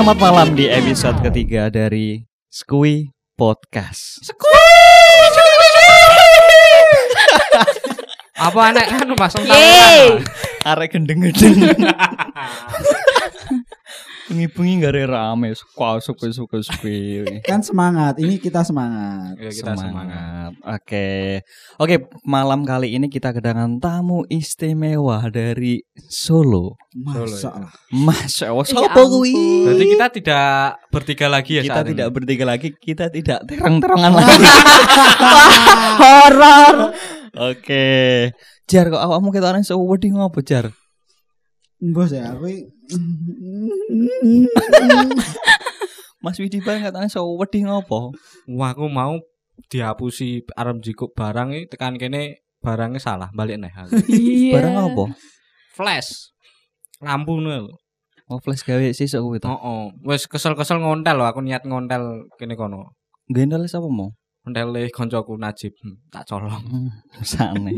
Selamat malam di episode ketiga dari Skui Podcast. Apa anak anu pasang Yeay. Arek gendeng-gendeng. Bengi-bengi gak ada rame, suka suka suka suka. Kan semangat, ini kita semangat. Ya, kita semangat. Oke, oke. Malam kali ini kita kedatangan tamu istimewa dari Solo. Masa lah. Masya Allah, Ya siapa ampun. kuwi? Berarti kita tidak bertiga lagi ya kita saat tidak ini? bertiga lagi, kita tidak terang-terangan lagi. Horor. Oke. Jar kok awakmu ketane sewedi ngopo, Jar? Bos ya, aku Mas Widi Bang katanya sewedi ngopo? Wah, aku mau dihapusi arem jikuk barang iki tekan kene barangnya salah, balik aku. Iya. Barang apa? Flash. Lampu lho. Oh, flash gawe sesuk kuwi to. Heeh. Wis kesel-kesel ngontel lho aku niat ngontel kene kono. Gendal sapa mau? Ngontele koncoku Najib. Hmm, tak colong. Hmm, Sane.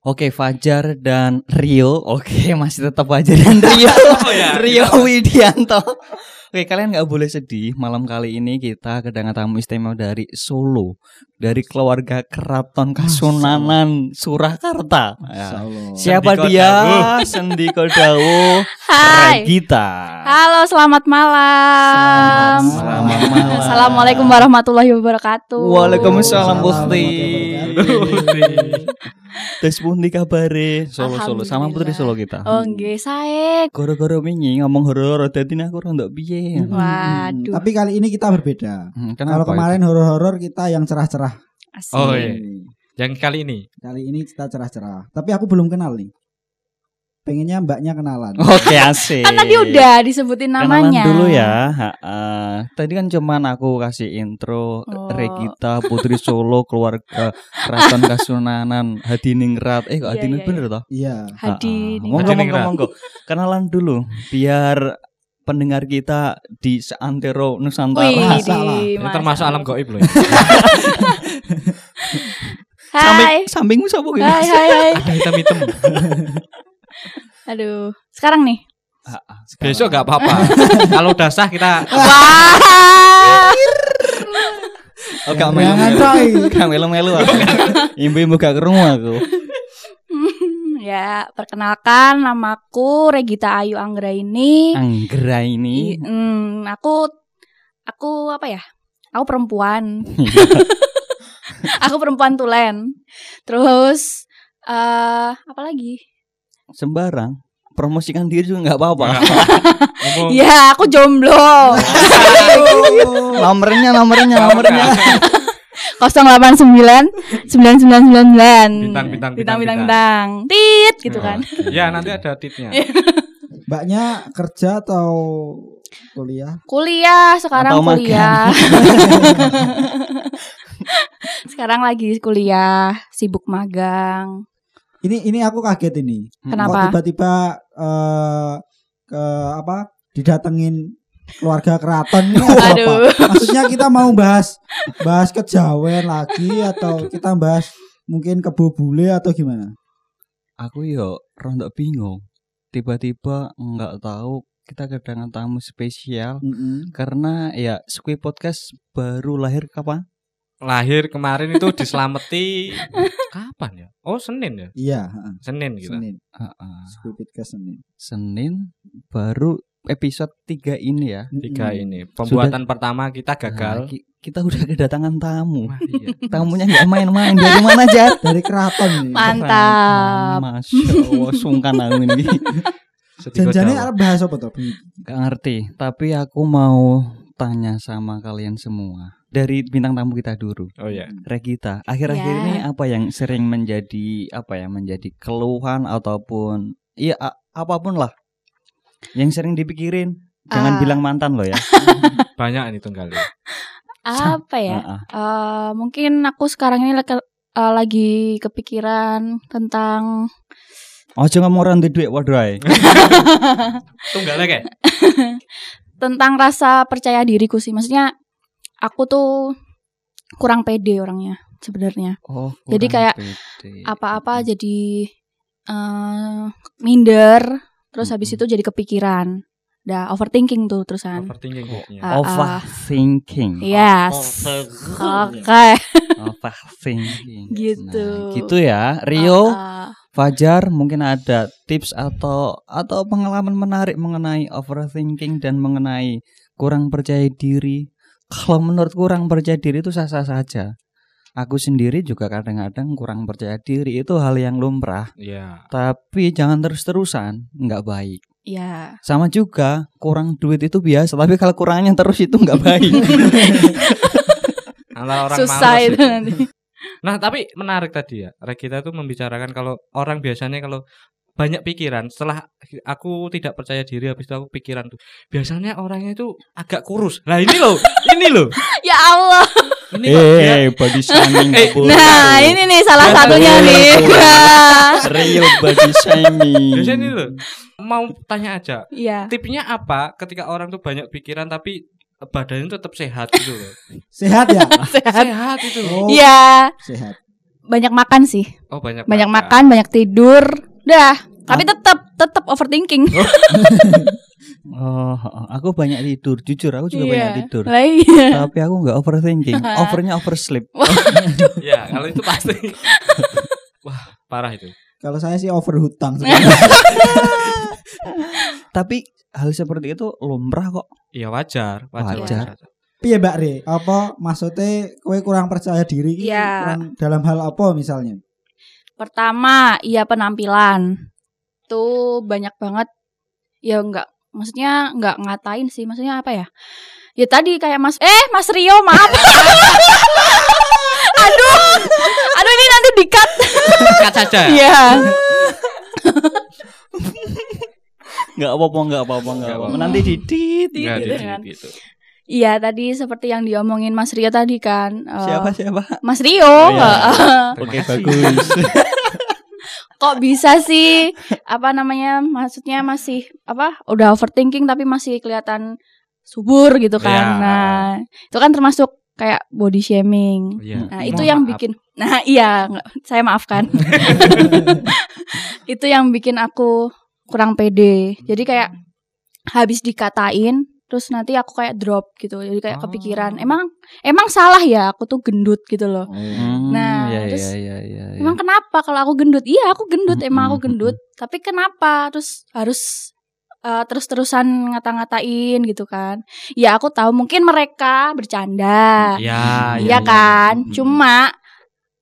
Oke, Fajar dan Rio. Oke, masih tetap Fajar dan Rio. Oh ya. Rio Widianto. Oke, kalian nggak boleh sedih. Malam kali ini kita kedatangan tamu istimewa dari Solo, dari keluarga Keraton Kasunanan Surakarta. Ya. Siapa Sendiko dia? Sendiko Dawu. Hai. Regita. Halo, selamat malam. Selamat malam. Assalamualaikum warahmatullahi wabarakatuh. Waalaikumsalam Bukti. Tes pundi kabare? Solo Solo sama Putri Solo kita. Oh, nggih, sae. Goro-goro wingi ngomong horor dadi aku rondok piye. Waduh. Tapi kali ini kita berbeda. Hmm, Kalau kemarin horor-horor kita yang cerah-cerah. Asik. Oh, iya. Yang kali ini. Kali ini kita cerah-cerah. Tapi aku belum kenal nih. Pengennya mbaknya kenalan. Oke, asik. Kan tadi udah disebutin Kenalan namanya. dulu ya. Ha-ha. Tadi kan cuman aku kasih intro Oh. Regita Putri Solo keluarga Keraton Kasunanan Hadiningrat. Eh, kok Iya, Hadiningrat iya, bener toh? Hadi. Iya. Hadiningrat. monggo. Kenalan dulu biar pendengar kita di seantero Nusantara. Wih. Ini termasuk alam goib loh. ya. Hai. Samping, sampingmu sapa kuwi? Hai, hai, hai. Ada hitam-hitam. Aduh. Sekarang nih. Besok gak apa-apa. Kalau udah sah kita Wah. Oh, gak melu-melu. coy. Gak melu-melu aku. Imbu-imbu gak kerungu aku. ya, perkenalkan namaku Regita Ayu Anggra ini. Anggra ini. Hmm, aku aku apa ya? Aku perempuan. aku perempuan tulen. Terus eh apa lagi? Sembarang. Promosikan diri juga nggak apa-apa. ngomong Ya, aku jomblo. nomornya, nomornya, nomornya. 089 9999. Bintang, bintang, bintang, bintang, bintang. Tit gitu kan. Ya nanti ada titnya. Mbaknya kerja atau kuliah? Kuliah sekarang Atau makan. kuliah. sekarang lagi kuliah, sibuk magang. Ini ini aku kaget ini. Kenapa? Kok tiba-tiba eh, ke apa? Didatengin keluarga keraton ini Aduh. apa? Maksudnya kita mau bahas bahas kejawen lagi atau kita bahas mungkin kebo bule atau gimana? Aku yo rontok bingung. Tiba-tiba nggak tahu kita kedatangan tamu spesial Mm-mm. karena ya Squid Podcast baru lahir kapan? Lahir kemarin itu diselamati kapan ya? Oh Senin ya? Iya, heeh. Senin gitu. Senin. Heeh. Stupid ke Senin. Senin baru episode 3 ini ya. Tiga Mm-mm. ini. Pembuatan pertama kita gagal. Nah, ki- kita udah kedatangan tamu. Wah, iya. Tamunya nggak main-main dari mana Jar? Dari keraton. Mantap. Masya Allah, sungkan aku ini. Sedikit Janjane Jawa. arep bahas apa tuh? Gak ngerti, tapi aku mau tanya sama kalian semua. Dari bintang tamu kita dulu, Oh iya. Regita. Akhir-akhir Ya. ini apa yang sering menjadi apa ya, menjadi keluhan ataupun iya apa pun lah yang sering dipikirin. Jangan Ah. bilang mantan loh ya. Banyak ini tunggal. Apa ya? Ah, ah. Eh, mungkin aku sekarang ini lagi, eh, lagi kepikiran tentang Ojo ngomong orang duit waduh ae. Tunggalnya kayak. tentang rasa percaya diriku sih. Maksudnya aku tuh kurang pede orangnya sebenarnya. Oh, Jadi kayak. Apa-apa jadi eh minder, terus habis Mm-mm. itu jadi kepikiran. Udah overthinking tuh terusan. Overthinking. Ah, ah. Overthinking. Yes. Oke. Overthinking. Gitu. Nah, gitu ya. Rio, Ah, ah. Fajar mungkin ada tips atau atau pengalaman menarik mengenai overthinking dan mengenai kurang percaya diri. Kalau menurut kurang percaya diri itu sah-sah saja. Aku sendiri juga kadang-kadang kurang percaya diri itu hal yang lumrah. Iya. Tapi jangan terus-terusan, nggak baik. Ya. Sama juga kurang duit itu biasa, tapi kalau kurangnya terus itu nggak baik. Orang Susah itu nanti. Nah, tapi menarik tadi ya. Regita tuh membicarakan kalau orang biasanya kalau banyak pikiran setelah aku tidak percaya diri habis itu aku pikiran tuh biasanya orangnya itu agak kurus nah ini loh ini loh Ya Allah. ini eh, body shaming. Eh, Nah, tuh. ini nih salah satunya boleh nih. Nah. Real body shaming. biasanya ini loh mau tanya aja Iya. tipnya apa ketika orang tuh banyak pikiran tapi badannya tetap sehat gitu loh Sehat ya? Sehat. sehat itu Oh, Iya. sehat. Banyak makan sih. oh banyak Banyak makan, banyak tidur. Udah. Tapi tetap tetap overthinking. Oh, aku banyak tidur. Jujur, aku juga banyak tidur. Lah iya. Tapi aku nggak overthinking. Overnya oversleep. ya kalau itu pasti wah parah itu Kalau saya sih over hutang. Tapi hal seperti itu lumrah kok. Iya wajar wajar, Wajar. Piye Mbak Re? Apa maksudnya kowe kurang percaya diri iki Iya. kurang dalam hal apa misalnya? Pertama, iya penampilan. Tuh banyak banget ya enggak maksudnya enggak ngatain sih. Maksudnya apa ya? Ya tadi kayak Mas eh Mas Rio, maaf. aduh. Aduh ini nanti di-cut. cut saja Iya. Nggak apa-apa, nggak apa-apa, nggak Nggak apa-apa. Nanti didit. Gitu kan. gitu. Iya, tadi seperti yang diomongin Mas Rio tadi kan. eh, Siapa siapa? Mas Rio. Oh, iya. Oke, bagus. Kok bisa sih? Apa namanya? Maksudnya masih apa? Udah overthinking tapi masih kelihatan subur gitu kan. Iya. Nah, itu kan termasuk kayak body shaming. Iya. Nah, Mohon itu yang maaf. bikin Nah, iya, saya maafkan. itu yang bikin aku kurang pede. Jadi kayak habis dikatain terus nanti aku kayak drop gitu. Jadi kayak Oh. kepikiran, emang emang salah ya aku tuh gendut gitu loh. Hmm, Nah, iya, terus iya, iya, iya, iya. Emang kenapa kalau aku gendut? Iya, aku gendut, emang aku Mm-mm, gendut. Tapi kenapa terus harus eh, terus-terusan ngata-ngatain gitu kan? Ya aku tahu mungkin mereka bercanda. Iya, Iya kan? Mm-mm. Cuma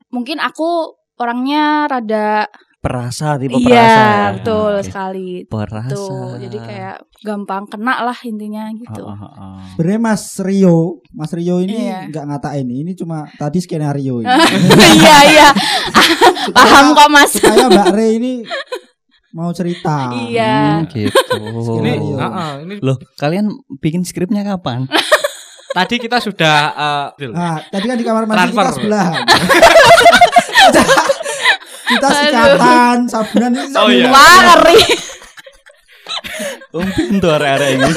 mungkin aku orangnya rada perasa tipe perasa. ya. Iya, betul Oke. sekali. Perasa. Tuh, jadi kayak gampang kena lah intinya gitu. Oh, oh, oh. Sebenarnya Mas Rio, Mas Rio ini Iya. nggak ngatain ini cuma tadi skenario ini. Iya, iya. Paham kok, Mas. Supaya Mbak Re ini mau cerita. Iya. Hmm, gitu. Ini, Skenario. heeh, ini Loh, kalian bikin skripnya kapan? tadi kita sudah eh, Dil, Nah, tadi kan di kamar mandi kita sebelahan. kita sikatan, sabunan ini Oh, iya. Wah, ngeri. Oh, pintu area-area ini.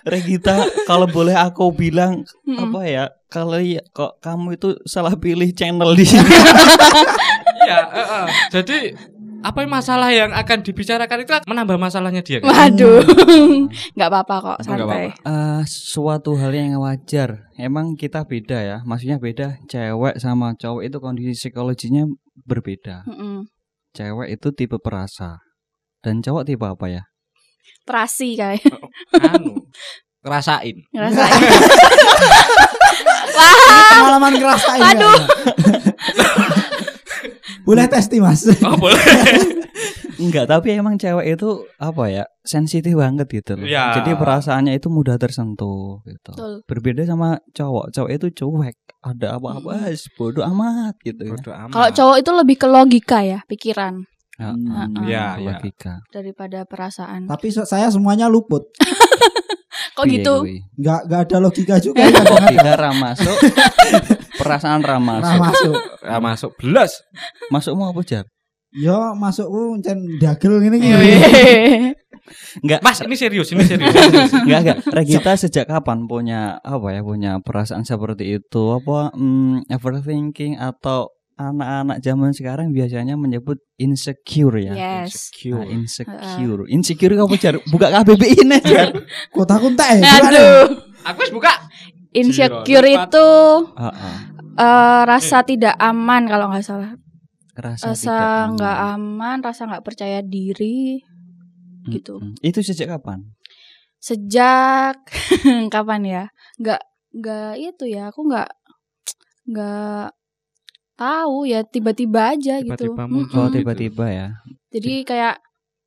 Regita, kalau boleh aku bilang Mm-mm. apa ya? Kalau ya, kok kamu itu salah pilih channel di sini. Iya, eh, eh. jadi apa yang masalah yang akan dibicarakan itu menambah masalahnya dia kan? Waduh. nggak apa-apa kok, santai. Eh, suatu hal yang wajar. Emang kita beda ya. Maksudnya beda. Cewek sama cowok itu kondisi psikologinya berbeda. Mm-mm. Cewek itu tipe perasa. Dan cowok tipe apa ya? Terasi kayak anu ngerasain ngerasain. pengalaman ngerasain. Aduh. Boleh testi Mas. oh boleh Enggak, tapi emang cewek itu apa ya? Sensitif banget gitu loh. Ya. Jadi perasaannya itu mudah tersentuh gitu. Betul. Berbeda sama cowok. Cowok itu cuek. Ada apa-apa, Mm. "Ah, bodoh amat gitu ya. Amat. Kalau cowok itu lebih ke logika ya, pikiran Ya, Hmm. mm, Ya, ya. logika. daripada perasaan. Tapi so- saya semuanya luput. Kok Piye gitu? kuwi? Nggak nggak ada logika juga. kadang-kadang. Logika masuk. Perasaan ra Nah, masuk. masuk. Ah, masuk belas Masukmu apa, Jar? Yo masukku cen dagel ngene iki. Enggak. mas ini serius ini serius Enggak, enggak. Regita sejak kapan punya apa ya, punya perasaan seperti itu? Apa mm, overthinking atau anak-anak zaman sekarang biasanya menyebut insecure ya. Yes. Insecure. insecure. Insecure kamu jar buka KBBI ini jar. Kota kuntek. Aduh. Aku wis buka. Insecure itu Heeh. eh, rasa tidak aman kalau nggak salah. Rasa, Rasa tidak nggak aman. aman, rasa nggak percaya diri gitu. Mm-mm. Itu sejak kapan? Sejak kapan ya? Nggak nggak itu ya. Aku nggak nggak tahu ya tiba-tiba aja gitu. Tiba-tiba muncul. Oh, Mm-mm. tiba-tiba ya. Jadi kayak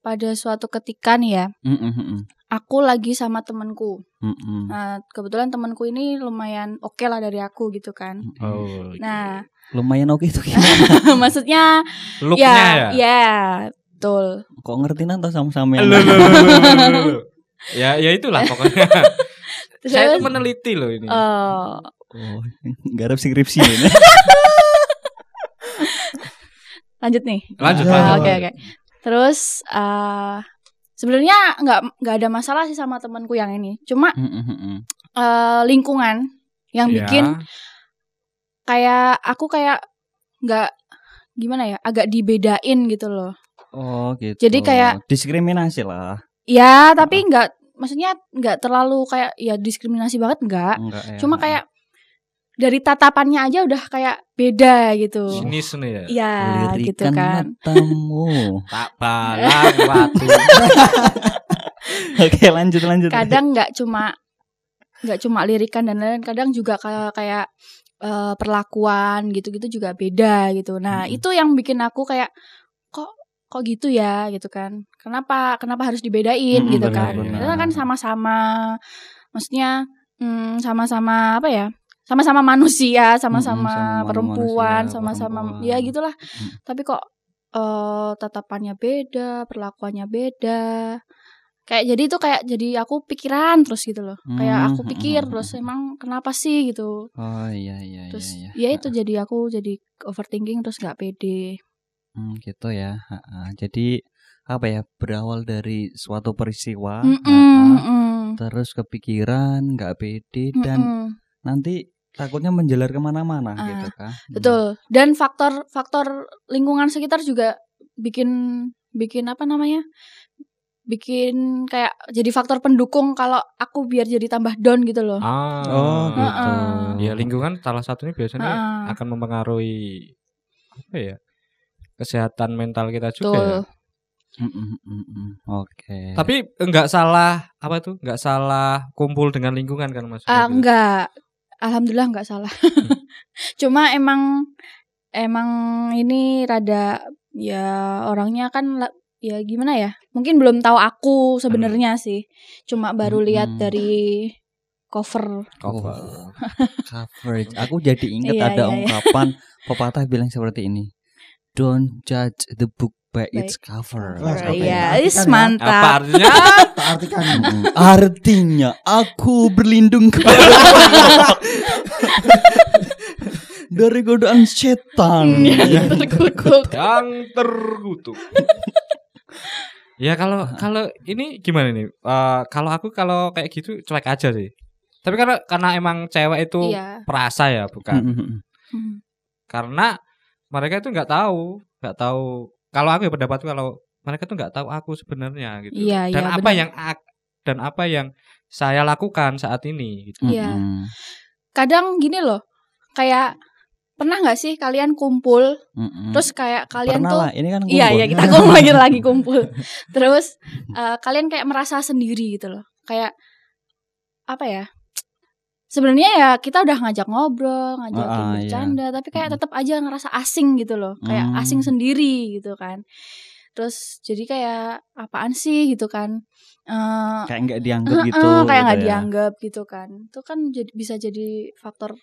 pada suatu ketika nih ya, Mm-mm, mm-mm, aku lagi sama temanku. mm-mm. Nah, kebetulan temanku ini lumayan oke lah dari aku gitu kan. Oh. Nah, Lumayan oke itu gimana? maksudnya Looknya ya, ya. ya, betul. Kok ngerti nanti sama-sama yang. Ya, ya itulah pokoknya. Saya tuh meneliti loh ini. eh, Oh, garap skripsi ini. lanjut nih. lanjut, lanjut. Oke oke. Terus eh sebenarnya nggak nggak ada masalah sih sama temanku yang ini. Cuma Mm-mm, mm-mm. eh, lingkungan yang Ya. bikin kayak aku kayak nggak gimana ya, agak dibedain gitu loh. Oh, gitu. Jadi kayak- diskriminasi lah. Ya, tapi nggak maksudnya nggak terlalu kayak ya diskriminasi banget nggak. Ya. Cuma kayak dari tatapannya aja udah kayak beda gitu. Sinis nih ya. Iya, gitu Lirikan kan. matamu. Tak balang waktu. Oke, lanjut lanjut. kadang nggak cuma nggak cuma lirikan dan lain-lain kadang juga kayak kayak eh, perlakuan gitu-gitu juga beda gitu nah Mm-mm. itu yang bikin aku kayak kok kok gitu ya gitu kan kenapa kenapa harus dibedain Mm-mm, gitu benar, kan kita kan sama-sama maksudnya hmm, sama-sama apa ya sama-sama manusia sama-sama sama-sama perempuan sama-sama ya gitulah Mm. tapi kok eh tatapannya beda perlakuannya beda kayak jadi itu kayak jadi aku pikiran terus gitu loh kayak Hmm, aku pikir hmm, terus hmm. emang kenapa sih gitu Oh iya iya terus iya. ya itu jadi aku jadi overthinking terus nggak pede Hmm, gitu ya. Jadi apa ya berawal dari suatu peristiwa, Mm-mm, ha-ha, mm-mm, terus kepikiran, nggak pede dan mm-mm. nanti takutnya menjelar ke mana-mana Ah, gitu kan. betul dan faktor faktor lingkungan sekitar juga bikin bikin apa namanya bikin kayak jadi faktor pendukung kalau aku biar jadi tambah down gitu loh Ah. Oh gitu. Heeh. Ya lingkungan salah satunya biasanya Heeh. akan mempengaruhi apa ya? Kesehatan mental kita juga Betul. ya. Mm-mm, mm-mm. Oke. Tapi enggak salah apa tuh? Enggak salah kumpul dengan lingkungan kan Mas? Ah, enggak. Alhamdulillah enggak salah. Cuma emang emang ini rada ya orangnya kan ya gimana ya? Mungkin belum tahu aku sebenarnya sih. Cuma baru lihat Mm-mm. dari cover. Cover. Coverage. Aku jadi ingat Iya, ada iya, iya. ungkapan pepatah bilang seperti ini. Don't judge the book by its cover. Iya, is ya. Apa mantap. artinya? Tak artikan. Mm, Artinya aku berlindung kepada dari godaan setan. Iya, terkutuk. yang terkutuk. ya kalau kalau ini gimana nih? Eh, kalau aku kalau kayak gitu cuek aja sih. Tapi karena karena emang cewek itu Iya. perasa ya, bukan? Mm-mm. Hmm. Karena mereka itu nggak tahu, nggak tahu. Kalau aku ya pendapatku kalau mereka tuh nggak tahu aku sebenarnya gitu. Iya, dan iya, apa benar. yang ak- dan apa yang saya lakukan saat ini gitu. Iya. Kadang gini loh. Kayak pernah nggak sih kalian kumpul Mm-mm. terus kayak kalian Pernah tuh lah, ini kan Iya kumpul. iya kita kumpul lagi lagi kumpul. Terus eh, kalian kayak merasa sendiri gitu loh. Kayak apa ya? Sebenarnya ya kita udah ngajak ngobrol, ngajak Ah, ah, iya. bercanda, tapi kayak tetap aja ngerasa asing gitu loh. Kayak Hmm. asing sendiri gitu kan. Terus jadi kayak apaan sih gitu kan. Eh kayak nggak dianggap eh, gitu. eh, kayak gitu nggak ya. dianggap gitu kan. Itu kan jadi bisa jadi faktor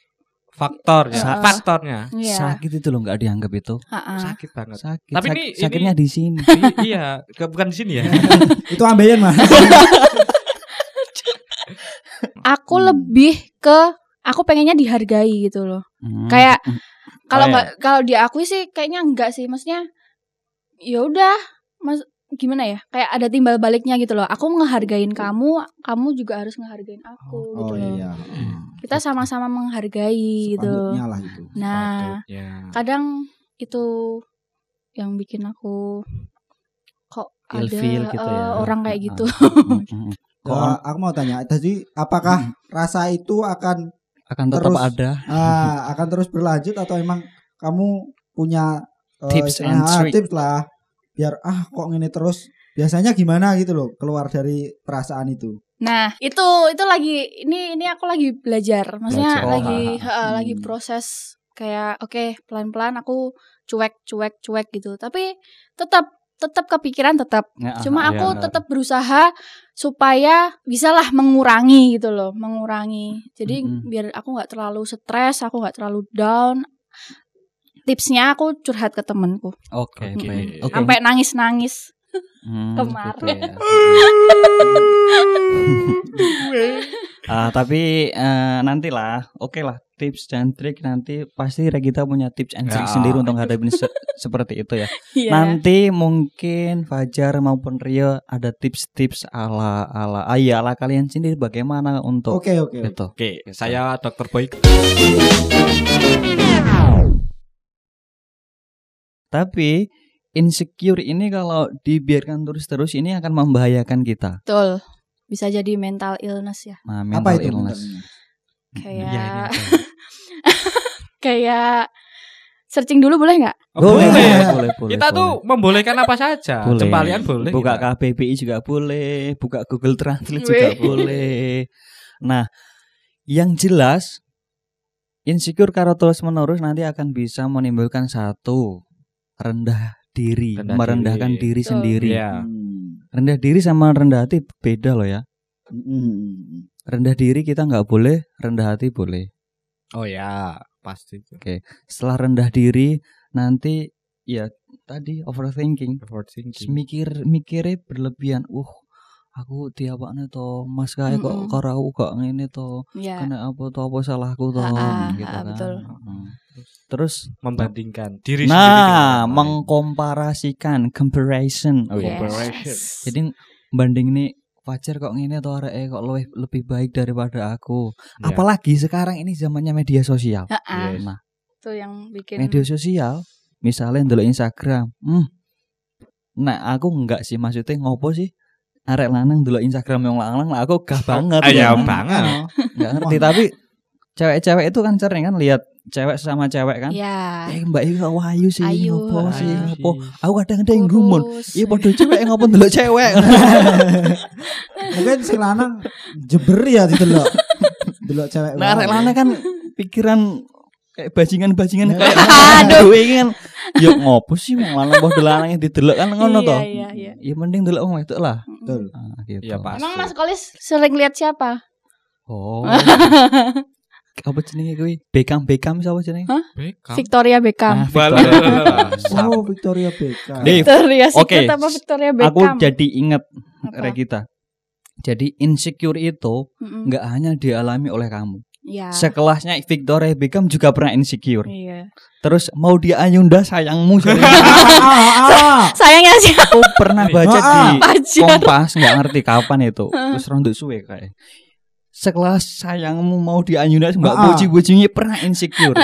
Faktornya, Sa- faktornya Iya. Sakit itu loh nggak dianggap itu. Ha-ha. sakit banget. Sakit. Tapi sak- ini- ini- sakitnya di sini. I- iya, ke- bukan di sini ya. Itu ambeien mah. Aku Hmm. lebih ke aku pengennya dihargai gitu loh. Hmm. Kayak kalau Oh, iya. nggak kalau diakui sih kayaknya enggak sih maksudnya ya udah mas gimana ya kayak ada timbal baliknya gitu loh aku ngehargain kamu kamu juga harus ngehargain aku Oh gitu loh iya. kita sama-sama menghargai gitu lah itu. nah Patutnya. kadang itu yang bikin aku kok ada Ilfeel gitu ya. eh, orang kayak gitu. Kok Ya, aku mau tanya, jadi apakah rasa itu akan akan tetap terus- ada ah, akan terus berlanjut atau emang kamu punya eh, Tips and ah, trick. tips lah biar ah kok ini terus biasanya gimana gitu loh keluar dari perasaan itu. Nah, itu itu lagi ini ini aku lagi belajar. Maksudnya Belajar. lagi Oh, heeh, hmm. lagi proses kayak oke, pelan-pelan aku cuek cuek cuek gitu. Tapi tetap tetap kepikiran tetap. Ya, Cuma iya, aku benar. tetap berusaha supaya bisalah mengurangi gitu loh, mengurangi. Jadi Mm-mm. biar aku nggak terlalu stres, aku nggak terlalu down. Tipsnya aku curhat ke temenku, Oke, Oke. baik. Oke. sampai nangis-nangis. Hmm, kemarin. gitu ya. Ah, tapi eh, nantilah, oke lah tips dan trik nanti pasti Regita punya tips and trik Ya. sendiri untuk hadapin se- seperti itu ya. Iya. Nanti mungkin Fajar maupun Rio ada tips-tips ala ala ah, iya, ala kalian sendiri bagaimana untuk Oke oke. itu. Oke, saya Dokter Boy. Tapi insecure ini kalau dibiarkan terus-terus ini akan membahayakan kita. Betul. Bisa jadi mental illness ya. Nah, Apa mental itu? illness. mentalnya? Kayak Iya, ini apa? kayak searching dulu boleh nggak? Oh, boleh. boleh, boleh. Kita tuh membolehkan apa saja. Boleh. Jempalian boleh. buka kita. KBBI juga boleh, buka Google Translate juga boleh. Nah, yang jelas insecure kalau terus menerus nanti akan bisa menimbulkan satu rendah diri, Rendah merendahkan diri. diri, sendiri. Iya. Hmm. Rendah diri sama rendah hati beda loh ya. Hmm. Rendah diri kita nggak boleh, rendah hati boleh. Oh ya, pasti. Setelah rendah diri nanti ya tadi overthinking, Overthinking. mikir mikirnya berlebihan. Uh, aku diapakne to, Mas kae kok Mm-mm. karo aku kok ngene to. Ya. kena apa tuh apa salahku tuh Ah, ah, gitu kan. betul. Terus Membandingkan diri nah mengkomparasikan comparison. Oh, Yes. comparison. Jadi banding nih Fajar kok ngene atau arek kok lebih lebih baik daripada aku. Iya. Apalagi sekarang ini zamannya media sosial. Yes. Nah, Itu yang bikin media sosial misalnya ndelok Instagram. Hmm. Nah, aku enggak sih maksudnya ngopo sih? Arek lanang ndelok Instagram yang lanang lah aku gah banget. Ya, banget. Enggak ngerti tapi cewek-cewek itu kan sering kan lihat cewek sama cewek kan. Ya. Eh Mbak Iki kok wayu sih, Ayu. ngopo sih, Ayu ngopo. Aku kadang-kadang gumun. Iya padha cewek ngopo ndelok cewek. Mungkin si lanang jeber ya didelok. Delok cewek. Nah, arek lanang kan pikiran kayak bajingan-bajingan Nah. kayak aduh ini kan yo ngopo sih mau lanang padha lanang yang didelok kan ngono Iya, to. iya, iya. Ya mending delok wong wedok lah. Betul. Ah, gitu. Iya, Pak. Emang Mas Kolis sering lihat siapa? Oh. apa jenenge kuwi? Beckham Beckham sapa jenenge? Beckham. Victoria Beckham. Ah, Bala. Oh, Victoria Beckham. Dave, Victoria Oke, apa Victoria aku Beckham? jadi inget Apa? Regita. Jadi insecure itu nggak hanya dialami oleh kamu. Ya. Sekelasnya Victoria Beckham juga pernah insecure. Iya. Terus mau dia Ayunda sayangmu ah, ah. Sayangnya sih aku pernah baca Ah, di Pajar. Kompas nggak ngerti kapan itu. Terus rontok suwe kayak. Sekelas sayangmu mau di Ayunda mbak Ah. puji-pujinya pernah insecure.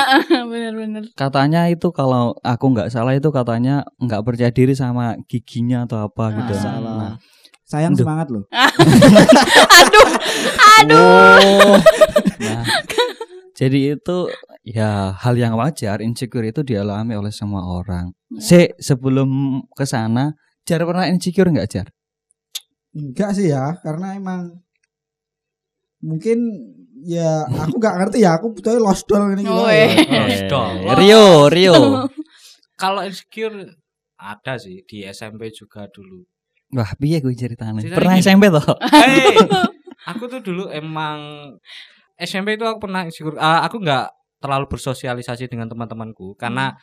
Bener-bener. Katanya itu kalau aku nggak salah itu katanya nggak percaya diri sama giginya atau apa gitu. Ah. Salah. Nah, Sayang Aduh. semangat loh. Aduh, aduh. Oh. Nah, jadi itu ya hal yang wajar insecure itu dialami oleh semua orang. Ya. Se sebelum ke sana, Jar pernah insecure nggak Jar? Enggak sih ya, karena emang mungkin ya aku nggak ngerti ya, aku butuhnya lost doll ini gitu. Oh, ya. eh. Eh, dong. Rio, Rio. Kalau insecure ada sih di SMP juga dulu. Wah, piye gue ceritanya? Ceritanya Pernah gini. SMP toh? Hei, aku tuh dulu emang SMP itu aku pernah insecure. Ah, aku nggak terlalu bersosialisasi dengan teman-temanku karena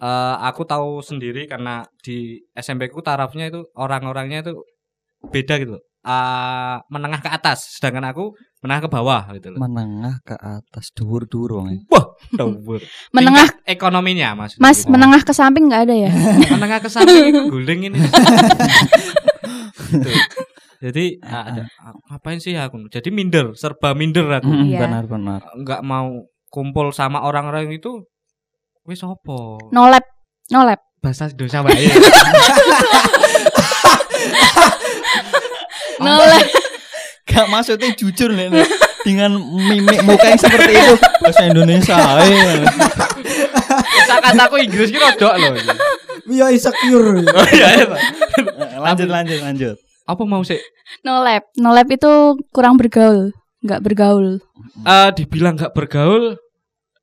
eh, aku tahu sendiri karena di SMP ku tarafnya itu orang-orangnya itu beda gitu. Ah, menengah ke atas, sedangkan aku menengah ke bawah gitu loh. Menengah ke atas, dhuwur-dhuwur wong. Wah, dawur. Menengah Tingkat ekonominya maksudnya. Mas gitu. menengah ke samping nggak ada ya? menengah ke samping itu guling ini. Jadi ada, ah, ngapain sih aku? Jadi minder, serba minder aku. Mm, Iya. Benar benar. nggak mau kumpul sama orang-orang itu wis opo No lab. Nolep. Bahasa Indonesia bae. Nolep. Gak maksudnya jujur nih dengan mimik muka yang seperti itu bahasa Indonesia. Eh. Kata-kataku Inggris ki rodok lho. We are insecure. Oh iya, iya. Pak. lanjut lanjut lanjut. Apa mau sih? Nolep. Nolep itu kurang bergaul. Nggak bergaul. Eh dibilang gak bergaul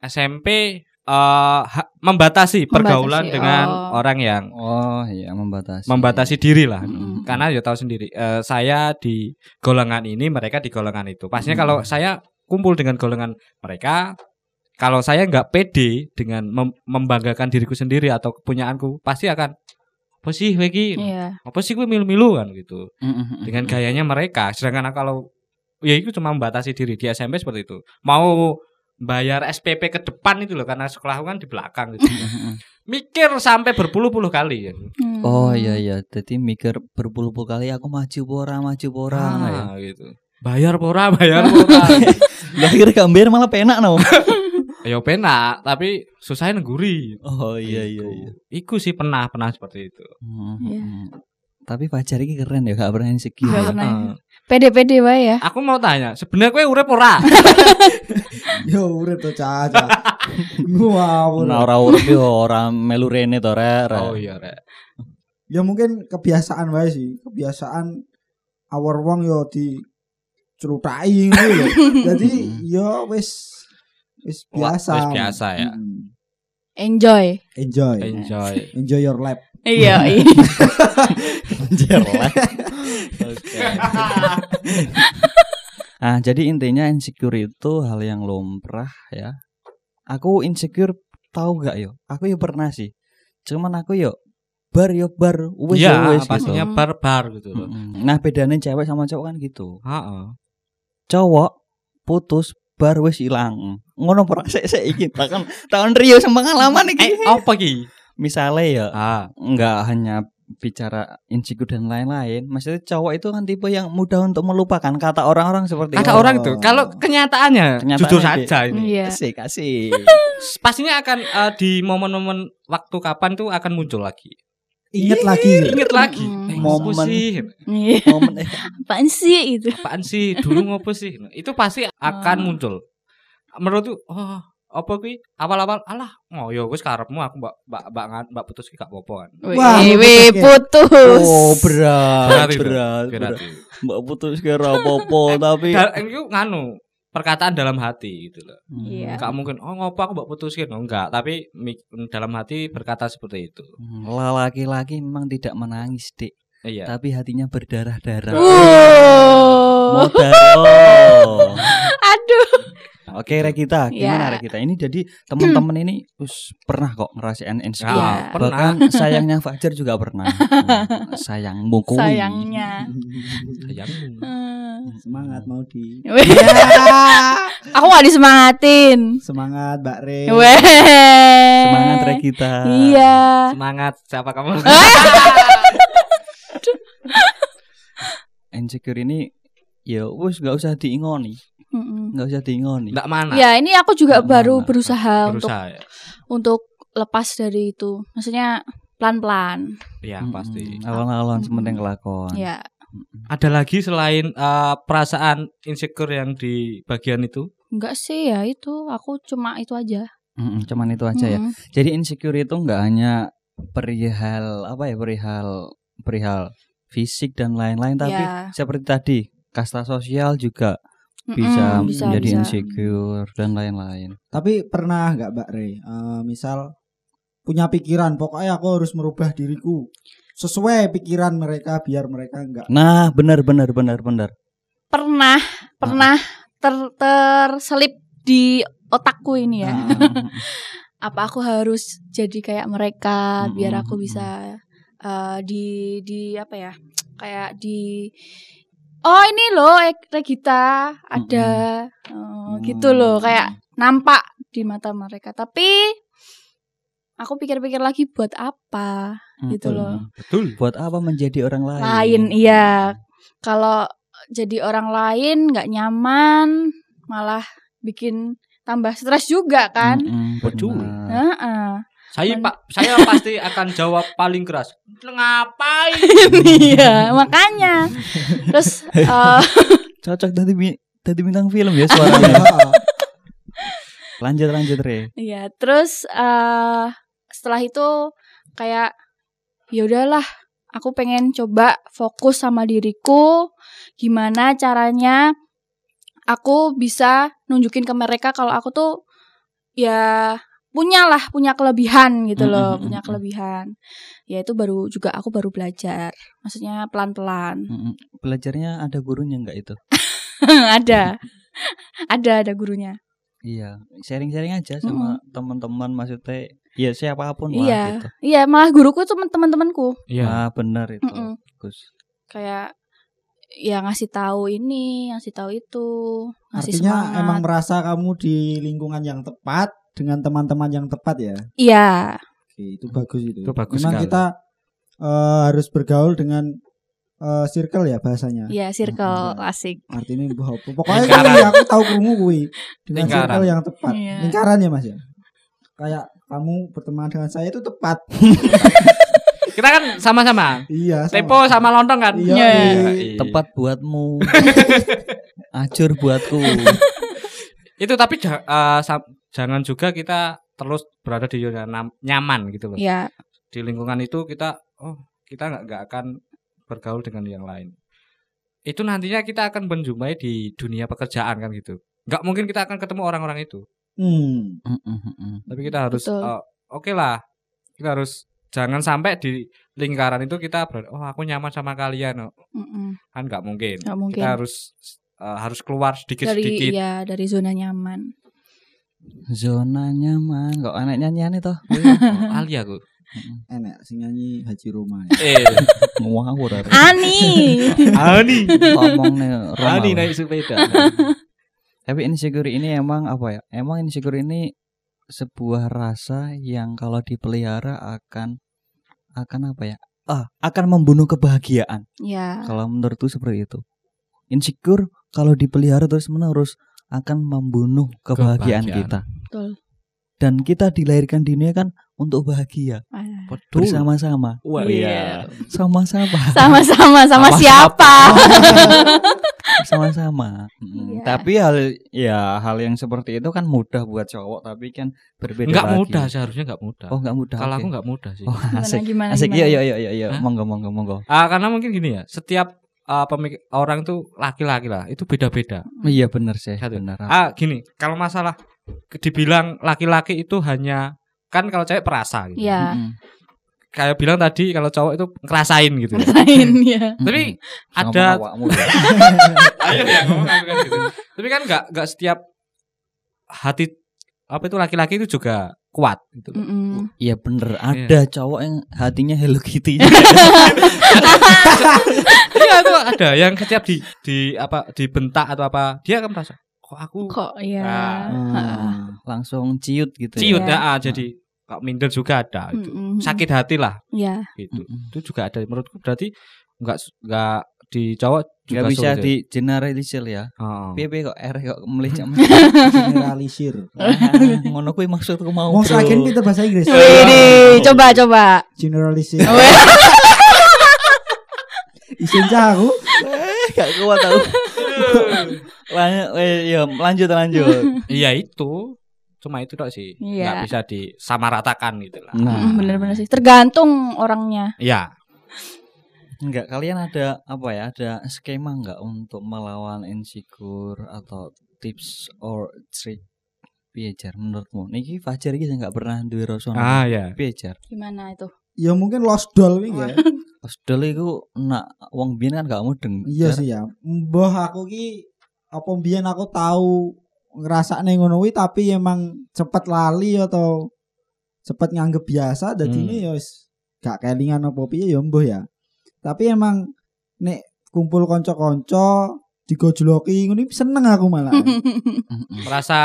SMP eh ha- membatasi pergaulan Membatasi, dengan oh. orang yang Oh iya membatasi. membatasi diri lah. Mm. Karena ya tahu sendiri, eh, saya di golongan ini, mereka di golongan itu. Pastinya Mm. kalau saya kumpul dengan golongan mereka, kalau saya nggak pede dengan mem- membanggakan diriku sendiri atau kepunyaanku, pasti akan apa sih Wegi? Iya. Apa sih gue milu-milu kan gitu. Mm, mm, mm, Dengan gayanya mereka. Sedangkan kalau ya itu cuma membatasi diri di SMP seperti itu. Mau bayar SPP ke depan itu loh karena sekolahku kan di belakang gitu. Mikir sampai berpuluh-puluh kali ya. Hmm. Oh iya iya, jadi mikir berpuluh-puluh kali aku maju pora maju pora ya. Ah, gitu. Bayar pora, bayar pora. Lah akhirnya gambar malah penak no. ya penak, tapi susahnya nengguri. Oh iya iya iya. Iku sih pernah pernah seperti itu. Mm, Iya. mm. Tapi pacar ini keren ya, gak pernah insecure. Gak ya. pernah. Pede-pede wae ya. Aku mau tanya, sebenarnya kowe urip ora? Yo urip to caca. Wow. Nah, ora urip yo ora melu rene to rek. oh iya, Rek. Ya mungkin kebiasaan wae sih. Kebiasaan awar wong yo di cerutai ngono lho. Jadi yo wis wis biasa. wis biasa ya. Mm. Enjoy. Enjoy. Enjoy. Enjoy your life. Iya. iya. Anjir lah. Oke. Ah, jadi intinya insecure itu hal yang lumrah ya. Aku insecure tahu gak yo? Aku yo pernah sih. Cuman aku yo bar yo bar wis yo Iya, wis pastinya gitu. barbar gitu loh. Mm-mm. Nah, bedanya cewek sama cowok kan gitu. Heeh. Cowok putus bar wis ilang. Ngono ora sik sik iki takon tahun Rio sama pengalaman iki. Eh, apa ki? Misalnya ya Ah, nggak hanya bicara insecure dan lain-lain. Maksudnya cowok itu kan tipe yang mudah untuk melupakan kata orang-orang seperti kata itu. orang itu. Kalau kenyataannya, Kenyataannya jujur di- saja ini. Iya. Kasih kasih. Pastinya akan eh, di momen-momen waktu kapan tuh akan muncul lagi. Ingat lagi. Ingat lagi. Mm. Eh, Momen. sih? Iya. Momen eh, Apaan sih itu? Apaan sih? Dulu ngopo sih? Itu pasti akan Oh. muncul. Menurut tuh, oh, apa kuwi? Awal-awal alah, oh ya wis karepmu aku mbak mbak mbak ngan- mbak putus ki gak apa-apa kan. Wah, putus. Oh berat, Berat berat. Mbak putus kira apa-apa tapi Dal- itu nganu perkataan dalam hati gitu loh. Iya. Enggak mungkin oh ngopo aku mbak putusin. Oh, enggak, tapi dalam hati berkata seperti itu. Hmm, laki-laki memang tidak menangis, Dik. Iya. Tapi hatinya berdarah-darah. Wow. Modaro. Aduh. Oke, Regita, gimana Ya. Regita? Ini jadi teman-teman ini us pernah kok ngerasain insecure. Ya, Iya. pernah. Bahkan sayangnya Fajar juga pernah. Sayangmu kuwi. Sayangnya. Sayangmu. Hmm. Semangat mau di. Aku gak disemangatin. Semangat Mbak Re. Weh. Semangat Regita. Iya. Semangat siapa kamu? Insecure ini ya wis gak usah diingoni, Mm-mm. gak usah diingoni. Enggak mana? Ya ini aku juga Nggak baru mana. berusaha untuk Berusaha ya. untuk lepas dari itu. Maksudnya pelan-pelan. Iya, Mm-mm. pasti. Awal-awal Mm-mm. sementing kelakon. Ya. Ada lagi selain eh, perasaan insecure yang di bagian itu? Enggak sih ya itu. Aku cuma itu aja. Mm-mm, cuman itu aja ya. Mm. Jadi insecure itu nggak hanya perihal apa ya perihal perihal fisik dan lain-lain tapi Ya. seperti tadi kasta sosial juga Bisa, bisa, menjadi bisa. insecure dan lain-lain. Tapi pernah nggak Mbak Re? eh, misal punya pikiran, pokoknya aku harus merubah diriku sesuai pikiran mereka biar mereka nggak. Nah, benar benar benar benar. Pernah, pernah ter terselip di otakku ini ya. Ah, Apa aku harus jadi kayak mereka biar aku bisa eh, di di apa ya? Kayak di Oh ini loh Regita ada Oh, gitu loh kayak nampak di mata mereka tapi aku pikir-pikir lagi buat apa gitu mm-mm. loh. Betul. Buat apa menjadi orang lain? lain iya kalau jadi orang lain nggak nyaman malah bikin tambah stres juga kan Mm-mm, Betul. benar. Heeh. Saya Pak, saya pasti akan jawab paling keras. Ngapain? iya makanya terus eh, Cocok tadi tadi bintang film ya suaranya. lanjut lanjut Re. Iya, terus eh setelah itu kayak ya udahlah, aku pengen coba fokus sama diriku. Gimana caranya aku bisa nunjukin ke mereka kalau aku tuh ya punya lah, punya kelebihan gitu Mm, loh, mm, mm, punya mm. kelebihan. Ya itu baru juga aku baru belajar. Maksudnya pelan-pelan. Mm-mm. Belajarnya ada gurunya nggak itu? ada. ada ada gurunya. Iya, sharing-sharing aja sama teman-teman maksudnya ya siapa pun lah Iya. gitu. Iya, malah guruku tuh teman-temanku. Iya. Ah, benar itu. Mm-mm. Bagus. kayak ya ngasih tahu ini, ngasih tahu itu, ngasih Artinya semangat. emang merasa kamu di lingkungan yang tepat dengan teman-teman yang tepat ya. Iya, Oke, itu bagus itu. Itu bagus Memang sekali. kita eh, harus bergaul dengan eh, circle ya bahasanya. iya circle Mm-mm. asik. Artinya? Pokoknya Lingkaran. kuwi, aku tahu krungu kuwi dengan Lingkaran. circle yang tepat. Iya. Lingkaran ya Mas ya. Kayak kamu berteman dengan saya itu tepat. Kita kan sama-sama. iya. sama. Tepo sama lontong kan? Iya. Iya. Iya. Tepat buatmu. Acur buatku. Itu tapi sa- jangan juga kita terus berada di zona nyaman gitu loh. Iya, Di lingkungan itu kita oh, kita nggak nggak akan bergaul dengan yang lain. Itu nantinya kita akan menjumpai di dunia pekerjaan kan gitu. Nggak mungkin kita akan ketemu orang-orang itu. Hmm. Mm-mm, mm-mm. Tapi kita harus Betul. eh, oke lah. Kita harus jangan sampai di lingkaran itu kita ber oh aku nyaman sama kalian oh. mm-mm. kan nggak mungkin. mungkin Kita harus eh, harus keluar sedikit dari sedikit. ya dari zona nyaman. Zona nyaman. Kok anak nyanyian itu? Oh, Ali aku. Enak sing nyanyi Haji Roma. Eh, Ngawur. Re. Ani. Ani. Ngomong nih Roma. Ani naik sepeda. Tapi insecure ini emang apa ya? Emang insecure ini sebuah rasa yang kalau dipelihara akan akan apa ya? Ah, akan membunuh kebahagiaan. ya. Kalau menurutku seperti itu. Insecure kalau dipelihara terus menerus akan membunuh kebahagiaan, Kebahagiaan. kita. Betul. Dan kita dilahirkan di dunia kan untuk bahagia Ah, Betul. bersama-sama. Wah, Iya. Sama-sama. Sama-sama sama siapa? Bersama-sama. Mm, Iya. Tapi hal ya hal yang seperti itu kan mudah buat cowok tapi kan berbeda Enggak lagi. mudah seharusnya enggak mudah. Oh, enggak mudah. Kalau oke. aku enggak mudah sih. Oh, asik. gimana Asik. gimana? Iya, iya, iya, iya, iya. Hah? Monggo, monggo, monggo. Ah, karena mungkin gini ya, setiap pemik- orang tuh laki-laki lah, itu beda-beda. Iya, benar sih. Satu. Benar. Ah, gini, kalau masalah dibilang laki-laki itu hanya kan kalau cewek perasa gitu. Iya. Mm-mm. Kayak bilang tadi kalau cowok itu ngerasain gitu. ya. Lain ya. Tapi ada- ya. Ayo ya ngomong kan gitu. Tapi kan enggak enggak setiap hati apa itu laki-laki itu juga kuat gitu. Mm-mm. Iya bener. Ada cowok yang hatinya Hello Kitty. Iya itu ada yang setiap di di apa dibentak atau apa, dia akan merasa kok aku Kok ya? Ah. Hmm. Langsung ciut gitu. ciut Iya. ya, ah, jadi kok minder juga ada itu. Mm-mm. Sakit hati lah Ya. gitu. Mm-mm. Itu juga ada menurutku berarti enggak enggak di cowok juga Gak bisa sulit di generalisir ya. Oh. Piye piye kok R kok melecak. Generalisir. Ah, Ngono kuwi maksudku mau. Wong saking pinter bahasa Inggris. Widih, coba coba. Generalisir. Oh, ya. Isin aku. Gak kuat. Lanjut, eh, ya, lanjut lanjut. Iya itu. Cuma itu dok sih. Iya. Nggak bisa disamaratakan gitu lah. Nah, Mm, Bener-bener sih. Tergantung orangnya. Iya. Enggak kalian ada apa ya? Ada skema enggak untuk melawan insecure atau tips or trick? Piye jar menurutmu? Niki Fajar iki enggak pernah duwe rasa. Ah ya. Piye jar? Gimana itu? Ya mungkin lost doll iki ya. Hostel iku nak wong biyen kan gak mudeng. Iya sih ya. Mbah aku ki apa mbiyen aku tahu ngrasakne ngono kuwi tapi emang cepet lali atau cepet nganggep biasa dadi Hmm. ini ya wis gak kelingan apa piye ya mbah ya. Tapi emang nek kumpul kanca-kanca digojloki ngono iki seneng aku malah. Merasa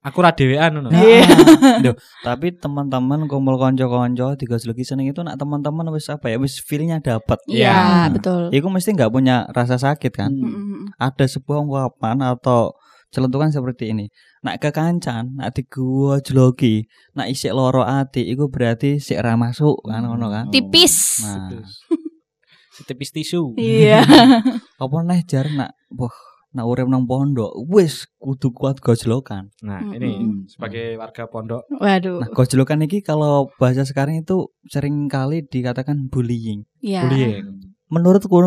aku ra dhewean ngono. Iya. Tapi teman-teman kumpul konco-konco digojloki seneng itu nak teman-teman wis apa ya wis feel-nya dapat. Iya, Hmm. betul. Iku mesti nggak punya rasa sakit kan? Hmm. Mm-mm. Ada sebuah ungkapan atau celentukan seperti ini. Nak kekancan, nak digojloki, nak isik loro ati iku berarti sik ra masuk kan ngono kan. Tipis. Nah, Setipis tisu. Iya. apa neh jar nak wah nak urip nang pondok wis kudu kuat gojlokan. Nah, ini sebagai warga pondok Waduh. Nah, gojlokan ini kalau bahasa sekarang itu sering kali dikatakan bullying. Iya. bullying. Menurutku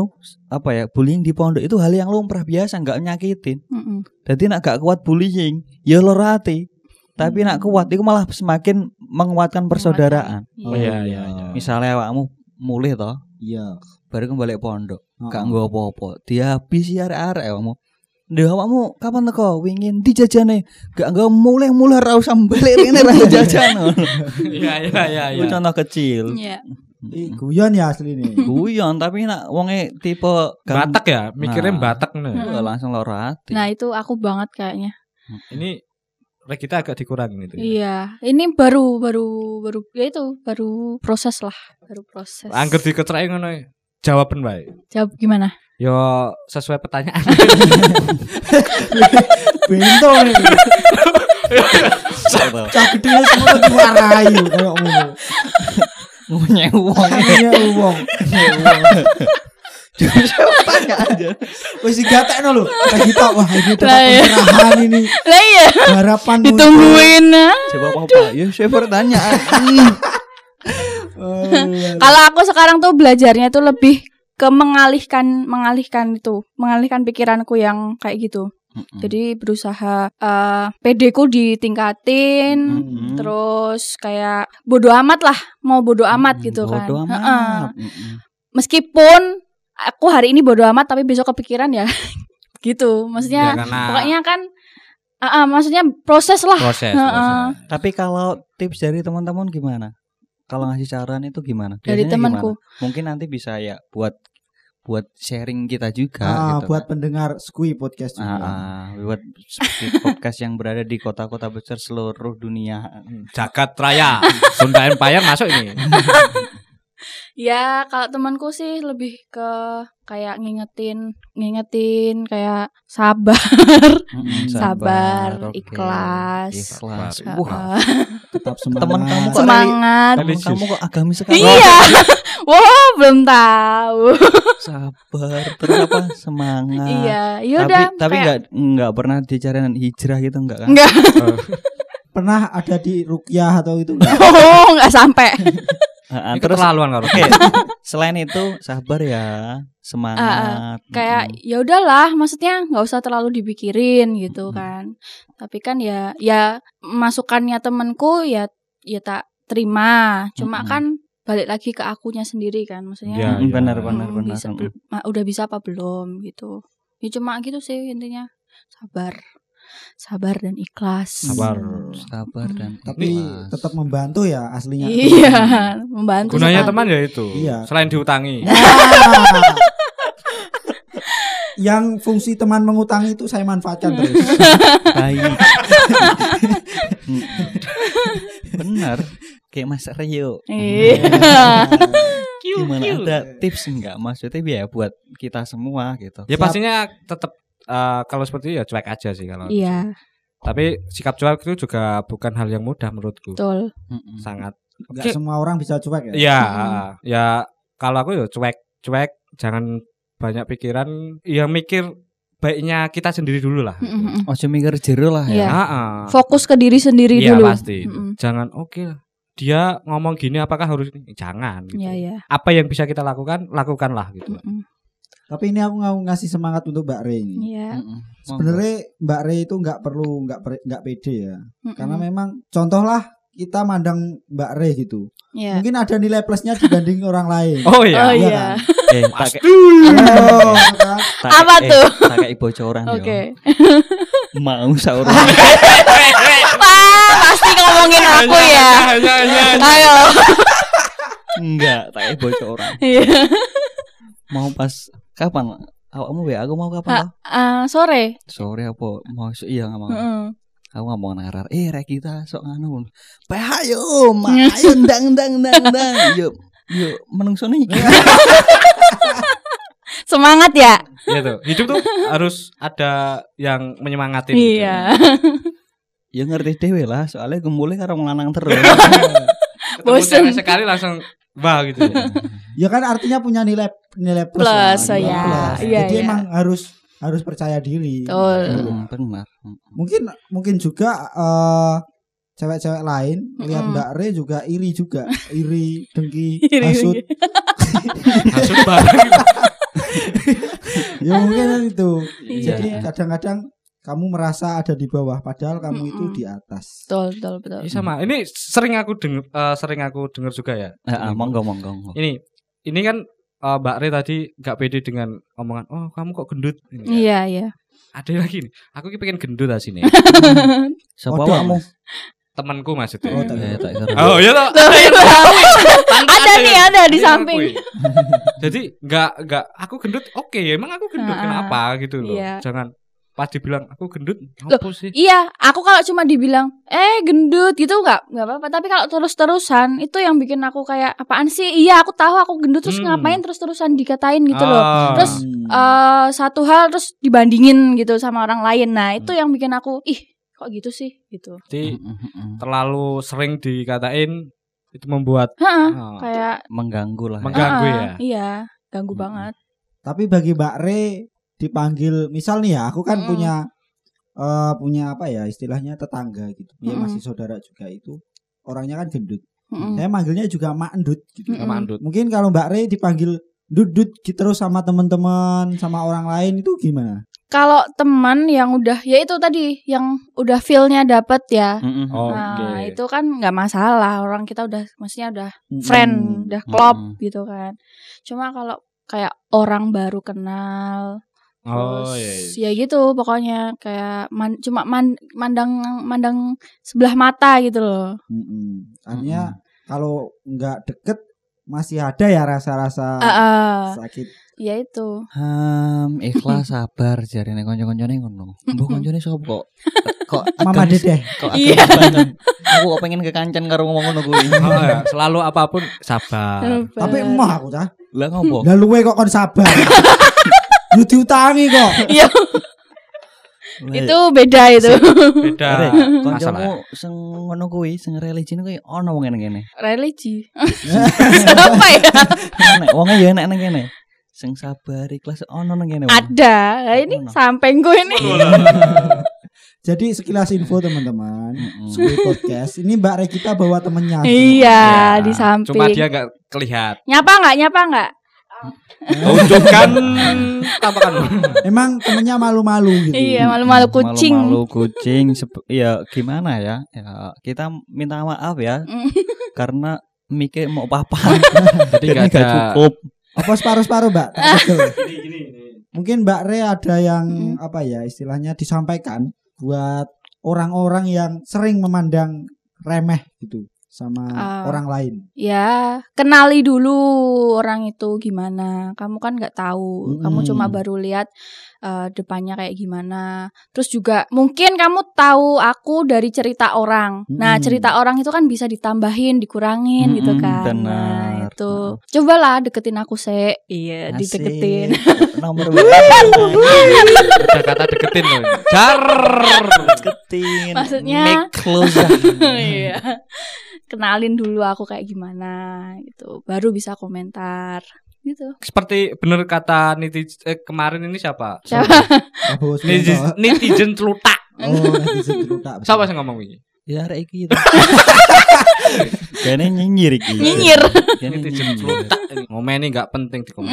apa ya, bullying di pondok itu hal yang lumrah biasa, nggak nyakitin. Mm-mm. Jadi nak gak kuat bullying, ya loro hati. Tapi nak kuat itu malah semakin menguatkan persaudaraan. Oh iya iya iya. Misalnya awakmu mulih toh, Iya. baru kembali pondok, gak Heeh. nggo apa-apa. Dia habis ya arek-arek awakmu. Dia awakmu kapan teko? Wingin dijajane. Gak nggo mulih-mulih ra usah balik rene ra jajan. Iya iya iya Itu iya. contoh kecil. Iya. Ih, guyon ya asli nih. Guyon tapi nak wonge tipe Batak ya, mikirnya Nah. Batak nih. Ya, langsung loro hati. Nah, itu aku banget kayaknya. Ini kita agak dikurangin itu. Iya. Ini baru baru baru ya itu baru proses lah, baru proses. Angger dikecerai ngono ya. Jawaban baik. Jawab gimana? Yo sesuai pertanyaan. Bento nih. Cak gede semua diwarai kayak ngono. Iya wong. Tanya aja. Wis digatekno lho. Tak kita wah ini Lah, iya. pencerahan ini. Lah iya, Harapan ditungguin. nah. Coba apa? Ya saya pertanyaan. Kalau aku sekarang tuh belajarnya tuh lebih ke mengalihkan mengalihkan itu, mengalihkan pikiranku yang kayak gitu. Jadi berusaha eh PD ku ditingkatin, Mm-mm. terus kayak bodoh amat lah, mau bodoh amat gitu kan. Amat. Mm-mm. Meskipun aku hari ini bodoh amat tapi besok kepikiran ya gitu. Maksudnya Ya, karena pokoknya kan ah, ah, maksudnya proses lah. proses. Heeh. proses. Tapi kalau tips dari teman-teman gimana? Kalau ngasih saran itu gimana? Dari Biasanya temanku. gimana? Mungkin nanti bisa ya buat buat sharing kita juga Ah, gitu. buat kan. pendengar Skui podcast juga. ah, buat podcast yang berada di kota-kota besar seluruh dunia. Jagat Raya, Sunda Empire masuk ini. Ya, kalau temanku sih lebih ke kayak ngingetin, ngingetin kayak sabar. Mm-mm, Sabar, oke. ikhlas. Ikhlas. Sabar. Wah, Tetap semangat. teman kamu kok Semangat. teman kamu kok agamis sekali? Iya. Wah, belum tahu. Sabar, terus apa? Semangat. iya, yaudah. tapi kayak- nggak nggak pernah dicariin hijrah gitu enggak kan? Enggak. Pernah ada di Rukyah atau itu enggak? Oh, enggak sampai. Ini terus keterlaluan kalau. Oke. Selain itu sabar ya, semangat. kayak Mm-mm. ya udahlah maksudnya nggak usah terlalu dipikirin gitu Mm-mm. kan tapi kan ya ya masukannya temenku ya ya tak terima cuma Mm-mm. kan balik lagi ke akunya sendiri kan maksudnya Ya, Mm, ya. benar hmm, benar benar. bisa Mm. udah bisa apa belum gitu ya cuma gitu sih intinya sabar sabar dan ikhlas Sabar. Sabar dan Tapi ikhlas. tetap membantu ya aslinya. iya membantu Gunanya sekali. teman ya itu. Iya. Selain diutangi. Nah. Yang fungsi teman mengutang itu saya manfaatkan terus. baik. Benar. Kayak Mas Rio. iya Gimana ada tips enggak maksudnya ya buat kita semua gitu. Ya Siap. pastinya tetap eh, kalau seperti itu ya cuek aja sih kalau. iya Tapi sikap cuek itu juga bukan hal yang mudah menurutku. betul. Sangat. Enggak Oke. semua orang bisa cuek ya. Iya, Hmm. ya kalau aku ya cuek, cuek, jangan banyak pikiran, ya mikir baiknya kita sendiri dulu lah. Mm-mm. Ojo mikir jero lah Iya. ya. Ah, ah. fokus ke diri sendiri Iya dulu pasti. Mm-mm. Jangan oke lah. Dia ngomong gini apakah harus? Jangan. Gitu. Iya iya. Apa yang bisa kita lakukan, lakukanlah gitu. Mm-mm. Tapi ini aku mau ngasih semangat untuk Mbak Re ini. Iya. Mm-mm. Sebenarnya Mbak Re itu nggak perlu nggak per- nggak pede ya. Mm-mm. Karena memang contohlah kita mandang Mbak Re gitu. Iya. Mungkin ada nilai plusnya dibanding orang lain. Oh iya. Oh Iya iya. Eh, tak kayak- Oh, kan? Apa tuh? Eh, tak kayak bocoran yo. Oke. Mau sahur. Wah, pasti ngomongin aku ya. Ayo. Enggak, tak kayak bocoran. Iya. Mau pas kapan? Awakmu ya, aku mau kapan? Ah, sore. Sore apa? Mau iya nggak mau. Heeh. Aku nggak mau narar. Eh, rek kita sok anu. Ayo, ma, ayo ndang ndang ndang ndang. Yuk, yuk menungso nih. Semangat ya. Iya tuh. Hidup tuh harus ada yang menyemangatin. gitu. Iya. Ya ngerti dewe lah, soalnya gemulai karo ngelanang terus. Ketemu Bosen. sekali langsung wah gitu ya. Ya kan artinya punya nilai nilai plus. Plus, lah, oh nilai ya. plus. Iya, Jadi iya. emang harus harus percaya diri. Betul. Hmm, benar. Mungkin mungkin juga eh, cewek-cewek lain lihat. Mbak Re juga iri juga, iri, dengki, Iri, hasut. Maksud banget. ya mungkin kan itu. Iya. Jadi kadang-kadang kamu merasa ada di bawah padahal kamu itu Mm-mm. di atas. Betul, betul, betul. Iya sama. Ini sering aku denger eh, sering aku dengar juga ya. Ah, ah, monggo monggo. Ini ini kan eh, Mbak Re tadi nggak pede dengan omongan, "Oh, kamu kok gendut?" Ini kan. Iya, iya. Ada lagi nih. Aku ki pengen gendut sini. Siapa? Mas. Temanku maksudnya. Oh, tak Eh, tak kira. Oh, iya toh. Tanpa Ada nih, ada di yang samping. Jadi nggak nggak aku gendut. Oke, emang aku gendut kenapa gitu loh. iya. Jangan pas dibilang aku gendut, Loh, apa sih? Iya, aku kalau cuma dibilang eh gendut gitu nggak nggak apa-apa. Tapi kalau terus-terusan itu yang bikin aku kayak apaan sih? Iya, aku tahu aku gendut terus Hmm. ngapain terus-terusan dikatain gitu loh. Ah. Terus Hmm. eh satu hal terus dibandingin gitu sama orang lain. Nah, itu yang bikin aku ih kok gitu sih gitu. Jadi Mm, mm, mm. terlalu sering dikatain itu membuat Heeh, ah, kayak mengganggu lah. ya. Mengganggu ya? Iya, ganggu Mm-mm. banget. Tapi bagi Mbak Re dipanggil misal nih ya, aku kan Mm. punya eh punya apa ya istilahnya tetangga gitu. Ya Mm-mm. masih saudara juga itu. Orangnya kan gendut. Mm-mm. Saya manggilnya juga Mak Endut gitu. Sama andut. Mungkin kalau Mbak Re dipanggil Dudut gitu terus sama teman-teman sama orang lain itu gimana? Kalau teman yang udah ya itu tadi yang udah feel-nya dapet ya. Mm, mm, Oh, mm. Nah, Oke. itu kan nggak masalah. Orang kita udah maksudnya udah friend, udah klop Mm-mm. gitu kan. Cuma kalau kayak orang baru kenal Oh, terus iya. ya gitu pokoknya kayak man- cuma man- mandang mandang sebelah mata gitu loh. Mm-mm. Artinya kalau nggak deket masih ada ya rasa-rasa Ah, ah, sakit. ya itu. Hmm, ikhlas sabar jarine kanca-kancane ngono. Mbok kancane sapa kok? Kok Mama Dedeh. Kok Iya. Aku kok pengen kekancan karo ngomong ngono kuwi. Oh, ya. Selalu apa pun sabar. Tapi emoh aku cah. Lah ngopo? Lah luwe kok kon sabar. Lu diutangi kok. Iya, itu beda itu. Beda kancamu sing ngono kuwi, sing religi kuwi ono wong ngene kene. Religi. Apa ya? Nek wonge ya enek nang kene. Sing sabar ikhlas ono nang kene. wong. Ada. Nah, ini Ono. sampingku ini. Jadi sekilas info teman-teman. Mm-mm. Sebuah podcast. Ini Mbak Regita bawa temennya. Iya, Ya, di samping. Cuma dia nggak kelihatan. Nyapa nggak? Nyapa nggak? Tunjukkan tampakan. Emang temennya malu-malu gitu. Iya, malu-malu kucing. Malu-malu kucing. Sep- ya gimana ya? Ya kita minta maaf ya karena mikir mau papan. Jadi nggak nggak ada. cukup. Apa separuh-separuh Mbak? Betul. Mungkin Mbak Re ada yang Mm. apa ya istilahnya disampaikan buat orang-orang yang sering memandang remeh gitu sama Ah. orang lain. Ya, kenali dulu orang itu gimana. Kamu kan nggak tahu. Kamu Mm. cuma baru lihat eh, depannya kayak gimana. Terus juga mungkin kamu tahu aku dari cerita orang. Nah, Mm. cerita orang itu kan bisa ditambahin, dikurangin gitu Mm-mm, kan. benar. Nah, itu. Cobalah deketin aku, Se. Iya, Asik. dideketin. Nomor kata deketin loh. Jar. deketin. Maksudnya- make close. Iya. Kenalin dulu aku kayak gimana gitu. Baru bisa komentar gitu. Seperti bener kata netizen eh, kemarin ini siapa? Siapa? Netizen, netizen celutak. Oh, netizen celutak. Siapa yang ngomong ini? Ya arek iki. Kayaknya nyinyir iki. Nyinyir. Netizen celutak. ini. Ngomen ini nggak penting di komen.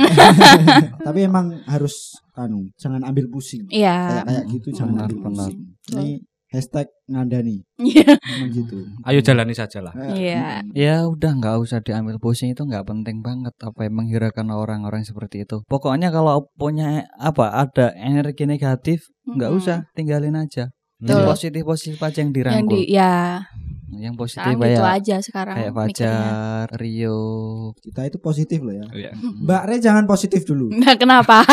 Tapi emang harus anu, jangan ambil pusing. Iya. Kayak kayak gitu jangan Benar, ambil benar. pusing. Ini hashtag ngandani. Iya. Emang gitu. Ayo jalani saja lah. Iya. Ya udah nggak usah diambil pusing itu nggak penting banget apa yang menghiraukan orang-orang seperti itu. Pokoknya kalau punya apa ada energi negatif nggak Mm-mm. usah tinggalin aja. Yang positif positif aja yang Yang dirangkul. di ya Yang positif sekarang gitu aja sekarang kayak mikirnya. Fajar, Rio. Kita itu positif loh ya. Iya. Mbak Re jangan positif dulu. Nah, kenapa?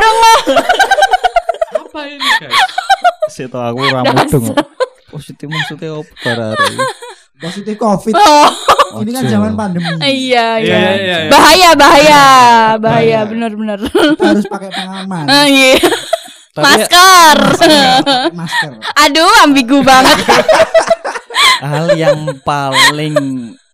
baru ngeh. Apa ini guys? Sito aku rambut dong. Positif maksudnya apa Barare? Positif Covid. Oh. ini kan zaman pandemi. Iya, Iya, iya. iya, iya. Bahaya, bahaya, bahaya. Kita harus pakai pengaman. Ah, Iya. Tapi Masker. Pakai masker. Aduh, ambigu banget. hal yang paling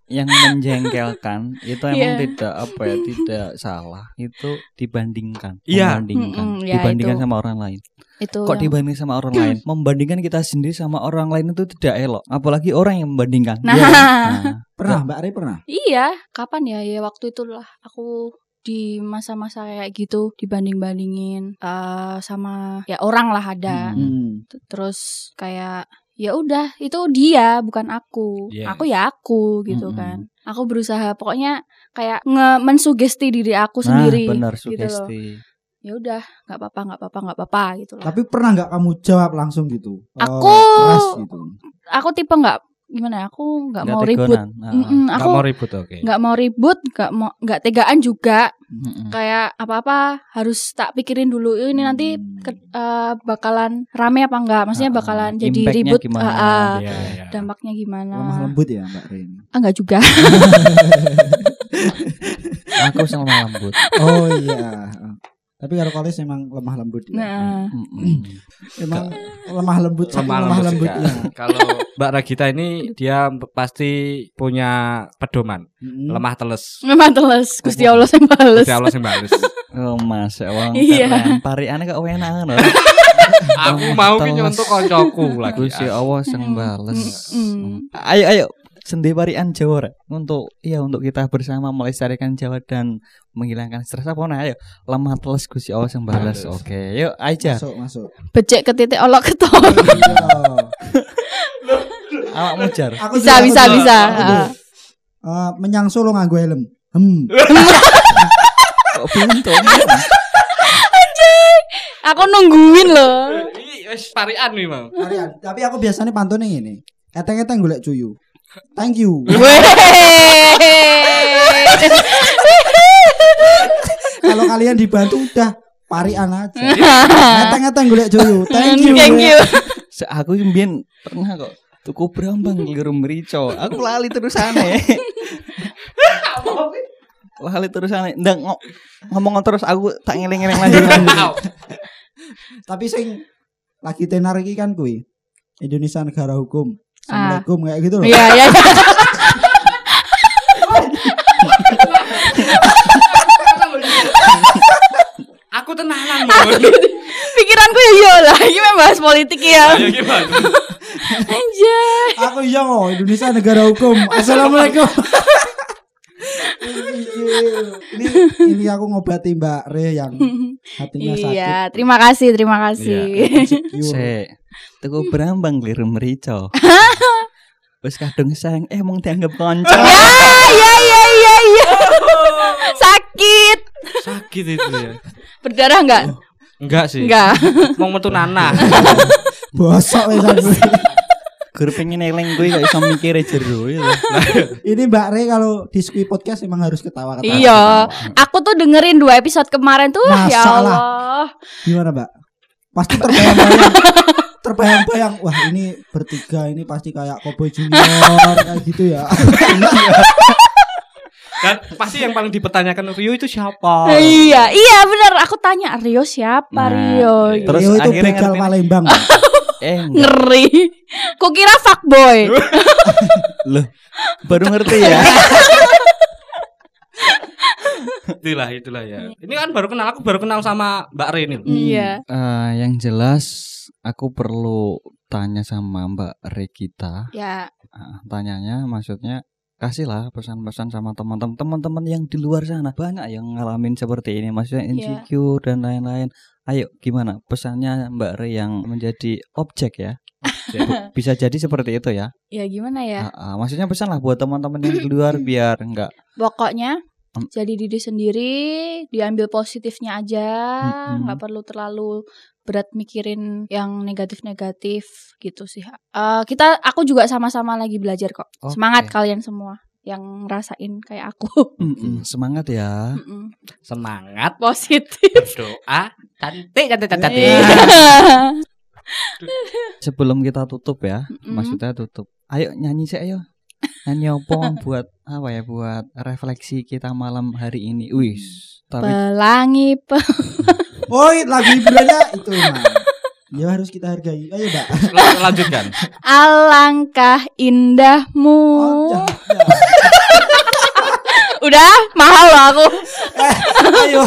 yang menjengkelkan itu emang Iya. tidak apa ya tidak salah itu dibandingkan Iya. membandingkan Mm-mm, ya, dibandingkan itu. sama orang lain Itu kok yang- dibanding sama orang lain membandingkan kita sendiri sama orang lain itu tidak elok apalagi orang yang membandingkan Nah. Iya. Nah, Pernah Mbak Ari pernah? Iya, kapan ya? Ya waktu itulah aku di masa-masa kayak gitu dibanding-bandingin eh, sama ya orang lah ada. Hmm. Hmm. Terus kayak ya udah itu dia bukan aku. Yes. Aku ya aku gitu Mm-mm. kan. Aku berusaha pokoknya kayak nge mensugesti diri aku nah, sendiri. benar gitu loh. sugesti Ya udah, nggak apa-apa, nggak apa-apa, nggak apa-apa gitu lah. Tapi pernah nggak kamu jawab langsung gitu? Aku- keras gitu. Aku tipe nggak gimana ya? Aku nggak Nggak mau ribut. Nah, Mm-mm, Nggak aku mau ribut oke. nggak mau ribut, nggak mau nggak tegaan juga. mm-mm. kayak apa-apa harus tak pikirin dulu ini nanti Hmm. ke- eh, bakalan rame apa enggak maksudnya Ah, bakalan jadi impactnya ribut gimana? ah, ah, Iya, iya. dampaknya gimana Lemah lembut ya Mbak Rin. ah enggak juga aku sama lembut Oh iya. Tapi kalau kolis emang lemah lembut ya. nah Mm-mm. Emang lemah lembut lemah lemah, lembut lembutnya. juga. Kalau Mbak Ragita ini dia pasti punya pedoman Mm-mm. lemah teles. memang teles Gusti Allah yang bales Gusti Allah sing bales. oh mas wong Iya. keren pariane kok enak lho Aku mau ki nyontok koncoku lagi. Gusti Allah sing bales. Mm-mm. Ayo ayo sendi parian Jawa Rek. untuk iya untuk kita bersama melestarikan Jawa dan menghilangkan stres apa nah ayo lemah teles Gusti Allah sing bales. Bales. Oke, yuk aja. Masuk masuk. becek ke titik olok ketok Iya. Awak mujar. Aku bisa bisa juga. bisa. Eh, menyang Solo nganggo helm. Hmm. Kok pintu? aku nungguin loh wis parian nih, Mang. Harian. Tapi aku biasanya pantune ngene. Eteng-eteng golek cuyu. Thank you. Kalau kalian dibantu udah parian aja. Eteng-eteng golek cuyu. Thank you. thank you Se- Aku mbien pernah kok tuku brambang keliru merico. Aku lali terusane. lali terusane. Ndang ngo- ngomong terus aku tak ngeling-ngeling lagi. Tapi sing lagi tenar iki kan kuwi. Indonesia negara hukum. Ah. Assalamualaikum kayak gitu loh. iya iya Aku tenanan, Mang. pikiranku ya iya lah ini memang bahas politik ya Ayo gimana? anjay Aku iya kok Indonesia negara hukum. Assalamualaikum. ini ini aku ngobati Mbak Re yang hatinya sakit. Iya, terima kasih, terima kasih. Insecure. Tuku brambang keliru merico. Wis kadung sayang eh mong dianggap kanca. ya, ya, ya, ya, ya. Sakit. Sakit itu ya. Berdarah enggak? Enggak sih. Enggak. Mau metu nanah. Bosok wis aku. Gur pengen eling kuwi kok iso mikire jero ya. Ini Mbak Re kalau di Squee Podcast emang harus ketawa-ketawa. Iya. Aku tuh dengerin dua episode kemarin tuh, ya Masa lah. Allah. Gimana Mbak? Pasti terbayang-bayang. terbayang-bayang. Wah ini bertiga ini pasti kayak Cowboy Junior kayak gitu ya. Kan pasti yang paling dipertanyakan Rio itu siapa? Iya, iya bener. Aku tanya Rio siapa Nah, Rio? Terus Rio itu akhirnya begal ngerti- Palembang. Eh enggak. Ngeri. Kukira fuckboy. Loh, baru ngerti ya. itulah itulah ya. Ini kan baru kenal aku baru kenal sama Mbak Re ini. Iya. Eh, yang jelas aku perlu tanya sama Mbak Regita. Ya. Ah, tanyanya maksudnya kasihlah pesan-pesan sama teman-teman teman-teman yang di luar sana banyak yang ngalamin seperti ini maksudnya Iya. insecure dan lain-lain ayo gimana pesannya Mbak Re yang menjadi objek ya bisa jadi seperti itu ya Ya gimana ya? Ah, ah, maksudnya pesan lah buat teman-teman yang di luar biar enggak Pokoknya jadi diri sendiri, diambil positifnya aja, nggak perlu terlalu berat mikirin yang negatif-negatif gitu sih. Eh, kita, aku juga sama-sama lagi belajar kok. Oke. Semangat kalian semua yang ngerasain kayak aku. Mm-mm, semangat ya Mm-mm. semangat Positif. doa cantik cantik cantik. Iya. sebelum kita tutup ya Mm-mm. maksudnya tutup ayo nyanyi sih ayo Nyanyi apa buat apa ya buat refleksi kita malam hari ini. Wis. Tapi Pelangi pe Oh, lagu hiburannya itu emang. Ya harus kita hargai. Ayo, Mbak. Lan- Lanjutkan. alangkah indahmu. Oh. Udah mahal loh aku. Ayo.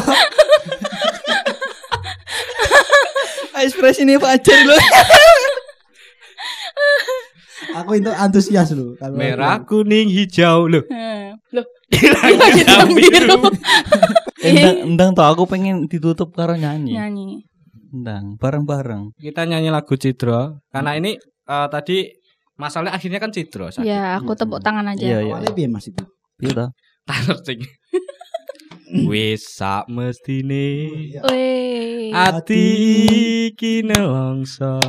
ekspresi ini Fajar loh. Aku itu antusias loh kalau Merah, kuning, hijau loh. Hmm, Loh, Hitam, biru. Endang, endang tau aku pengen ditutup karo nyanyi. nyanyi. Endang, bareng-bareng. Kita nyanyi lagu Cidro karena ini eh, tadi masalahnya akhirnya kan Cidro. sakit. Ya, aku tepuk tangan aja. Iya, iya. Awalnya piye Mas itu? Iya toh. Tanur sing. Wis sak mestine Weh. ati iki nelongso.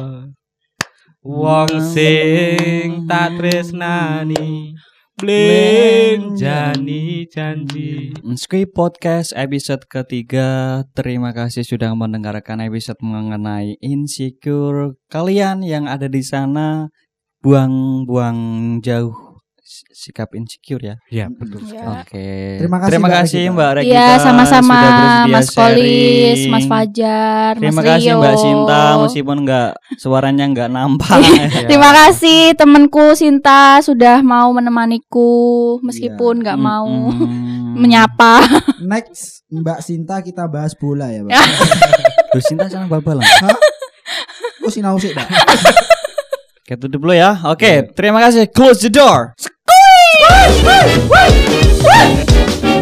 Wong sing tak tresnani bleng jani janji. Squid Podcast episode ketiga. Terima kasih sudah mendengarkan episode mengenai insecure Kalian yang ada di sana. Buang-buang jauh sikap insecure ya Ya betul. Ya. Oke Terima kasih, Mbak kasih. Mbak Regita Iya, sama-sama sudah bersedia Mas Kolis, sharing. Mas Fajar, Terima Mas kasih Rio. Mbak Sinta Meskipun nggak suaranya nggak nampak Ya. Terima kasih temanku Sinta sudah mau menemaniku meskipun Iya. nggak mau Mm-mm. menyapa. Next Mbak Sinta kita bahas bola ya, Mbak. Loh, Sinta sana bal-balan Oh, sinau sih, Mbak. Oke tutup dulu ya Oke Iya. terima kasih Close the door 喂喂喂喂